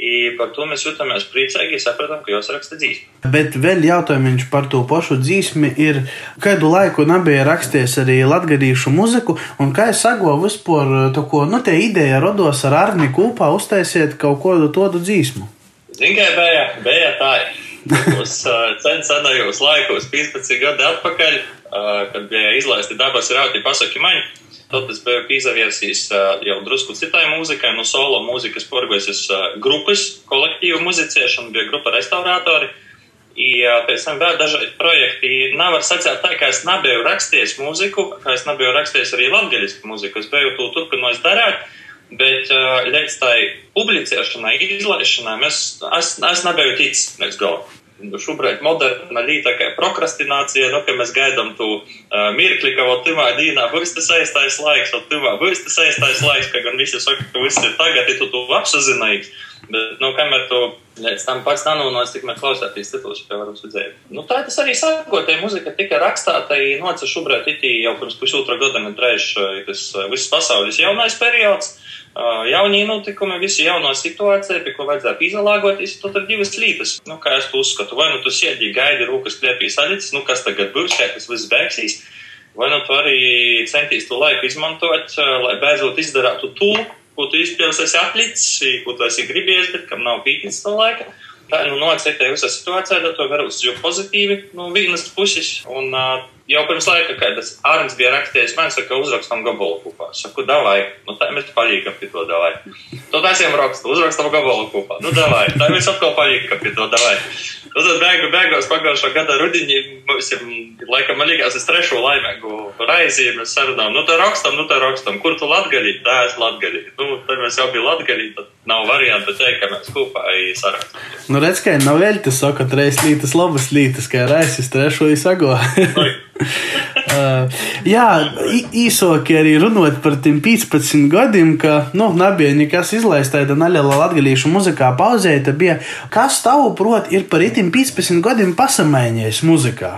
I par to mēs jutāmies priecīgi, sapratām, ka jūs raksta dzīsmi. Bet vēl jautājums par to pašu dzīsmi ir, kādu laiku nebija rakstījies arī latgadījušu muziku, un kā es sagoju vispār to, ko, nu, te ideja rodos ar Arni kopā uztaisiet kaut kādu tādu dzīsmu. Zinkai bija, bija tā. Uz sen senajos laikos, 15 gadi atpakaļ, kad bija izlaisti dabas rāti pasaki maņi, Tad es biju piesaviesījis jau drusku citai mūzikai, no solo mūzikas porgojas grupas kolektīvu muzicēšanu, bija grupa restaurātori. I pēc tam vēl dažādi projekti. Nevar sacīt tā, ka es nebiju rakstījis mūziku, ka es nebiju rakstījis arī latgaļisku mūziku. Es biju to turpinājis darīt, bet līdz tai publicēšanai, izlaišanai, es, es, es nebiju ticis līdz galam šobrīd moderna līnija, kā prokrastinācija, nu, ka mēs gaidām to uh, mirkli, ka vēl tuvā dienā būs tas aiztais laiks, vēl tuvā būs tas aiztais laiks, ka gan visi saka, ka viss ir tagad, ja tu to apsazinājis. Bet, nu, kamēr tu līdz tam pats nanūnos, tikmēr klausāties citos, kā varam redzēt. Nu, tā tas arī sākot, ja muzika tika rakstāta, noca šobrīd itī jau pirms pusotra gada, kad reiz tas viss pasaules jaunais periods jaunie notikumi, visi jaunā situācija, pie ko vajadzētu izlāgoties, tad ir divas lietas. Nu, kā es to uzskatu, vai nu tu sēdi, gaidi, rūkas kliepī saļķis, nu kas tagad būs, kā tas viss beigsies, vai nu tu arī centīs to laiku izmantot, lai beidzot izdarātu to, ko tu izpildīsi, esi atlicis, ko tu esi gribējis, bet kam nav pītis to laika. Tā nu nocētēja visā situācijā, tad to var uzsver pozitīvi no vienas puses. Un, uh, jau pirms laika, kad tas Arnēs bija rakstījis, man saka, uzrakstam gabalu kopā. Saku, davai, nu tā mēs palīgam pie to davai. To taisiem rakstu, uzrakstam gabalu kopā. Nu davai, tā mēs atkal palīgam pie to davai. Nu tad beigu, beigās pagājušā gada rudenī mums ir, laikam, man liekas, es trešo laimēgu raizi, mēs sarunām, nu tā rakstam, nu tā rakstam, kur tu latgaļī, tā es latgaļī. Nu, tad mēs jau bija latgaļī, tad nav variantu teikt, ka mēs kopā sarakstam. Nu redz, ka nav vēl tas saka, treis lītas labas lītas, kā raizes trešo īsago. Uh, jā, īsāki arī runājot par tiem 15 gadiem, ka nu, nebija nekas izlaists tāda neliela latviešu muzikā pauzē. Bija, kas tavuprāt ir par itim 15 gadiem pasamainījis muzikā?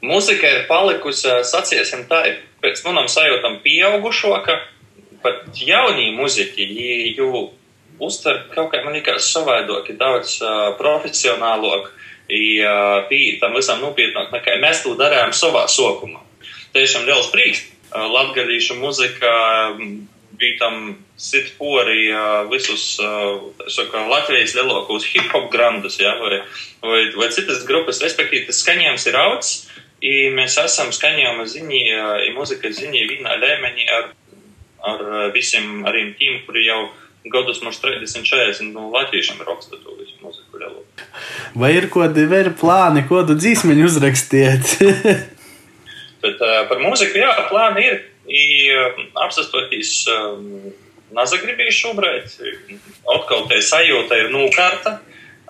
Mūzika ir palikusi, saciesim tā, pēc manām sajūtām pieaugušo, ka pat jaunie muzeķi jau uztver kaut kā, man liekas, savādāk, daudz uh, profesionālāk pie tam visam nopietnāk nekā mēs to darījām savā sokumā. Tiešām liels prieks. Latgadīšu muzika bija tam sit pori visus saka, Latvijas lielākos hip-hop grandus, ja, vai, vai, vai citas grupas, respektīvi, tas skaņojums ir augs, i mēs esam skaņojuma ziņī, i muzikas ziņī vienā līmenī ar, ar visiem arī tiem, kuri jau gadus mums 30, 40 no latviešiem raksta to visu muziku lielu. Vai ir kādi vēl plāni, ko tu dzīsmeņu uzrakstiet? Bet uh, par mūziku, jā, plāni ir. Uh, apsastoties um, nazagribīju šobrīd, atkal te sajūta ir nūkārta.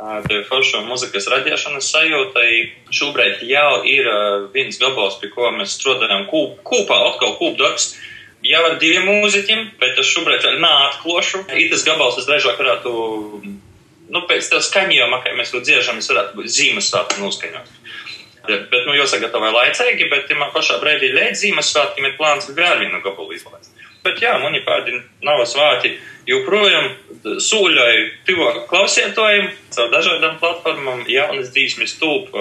Uh, te foršo muzikas radīšanas sajūta. Šobrīd jau ir uh, viens gabals, pie ko mēs strādājam kūpā, atkal kūpdarbs. Jau ar diviem mūziķiem, bet es šobrīd vēl neatklošu. Itas gabals es drīzāk varētu nu, pēc tam skaņojuma, kā mēs to dziežam, es varētu būt Ziemassvētku noskaņot. Bet, nu, jāsagatavo laicīgi, bet tajā pašā brīdī līdz Ziemassvētkiem ir plāns vēl vienu gabalu izlaist. Bet jā, man ir kādi nav svāti joprojām sūļoju tuvāk klausietojiem caur dažādām platformām, jaunas dzīsmes tūp,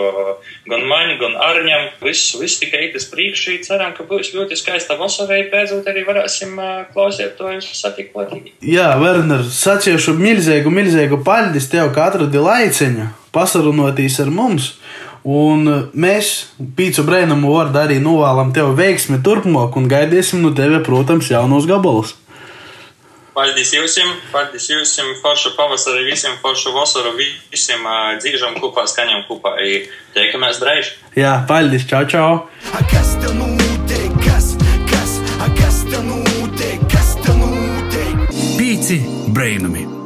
gan maņu, gan arņam. Viss, viss tikai itas priekšī. Ceram, ka būs ļoti skaista vasarā, beidzot arī varēsim klausietojus satikt platīgi. Jā, Werner, saciešu milzīgu, milzīgu paļdis tev, ka atradi laiciņu pasarunotīs ar mums. Un mēs, Pīcis Brēnumu vārdā, arī novēlam tev veiksmi turpmāk un gaidīsim no tevis, protams, jaunos gabalus. Paldies jums, paldies jums, foršu pavasari, visiem foršu vasaru, visiem uh, dzīžam kopā, skaņam kopā. Tiekamies drēž. Jā, paldies, čau, čau! Kas tev notiek? Kas, kas, kas tev notiek? Kas tev notiek? Pīci brainami!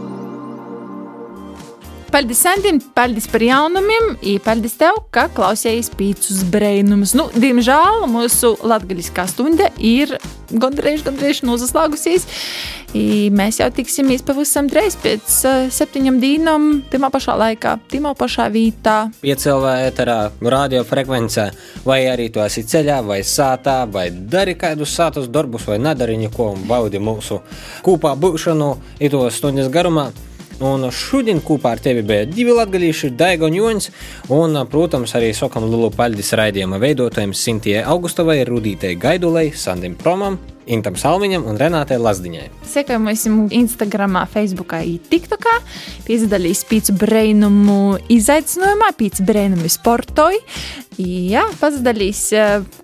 Paldies, Sandim, paldies par jaunumiem, un paldies tev, ka klausījāties pīcis brainumus. Nu, diemžēl mūsu latgaļiskā stunda ir gandrīz, gandrīz nozaslāgusies. Mēs jau tiksimies pavisam drīz pēc uh, septiņām dienām, timā pašā laikā, timā pašā vietā. Piecēlā eterā, radiofrekvencē, vai arī tu esi ceļā, vai sātā, vai dari kādus sātus darbus, vai nedari neko un baudi mūsu kopā būšanu, it to stundas garumā. Un šodien kopā ar tevi bija divi latgadījuši, Daiga un Joņs. Un, protams, arī sakam lielu paldies raidījuma veidotājiem Sintijai Augustovai, Rudītei Gaidulai, Sandim Promam, Intam Salmiņam un Renātei Lazdiņai. Sekojam mums Instagram, Facebook, TikTok. Piedalīs pīci brainumu izaicinājumā, pīci brainumu sportoj. Jā, pazdalīs,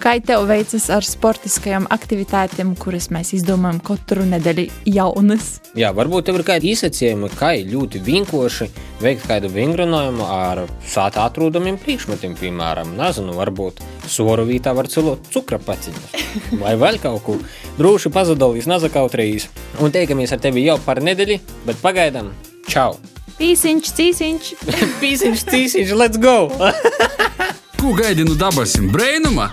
kā tev veicas ar sportiskajām aktivitātēm, kuras mēs izdomājam katru nedēļu jaunas. Jā, varbūt tev ir kādi izsacījumi, kā ļoti vienkārši veikt kādu vingrinājumu ar sāta atrodamiem priekšmetiem, piemēram, nezinu, varbūt soru vītā var celot cukra paciņas vai vēl kaut ko. Droši pazudolīs nazakautrējīs un teikamies ar tevi jau par nedēļu, bet pagaidām, čau! Pīsiņš, cīsiņš! Pīsiņš, cīsiņš, let's go! Ko gaidi no dabasim brēnuma?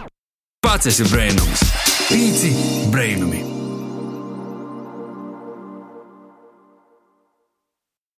Pats esi brēnums. Pīci brēnumi!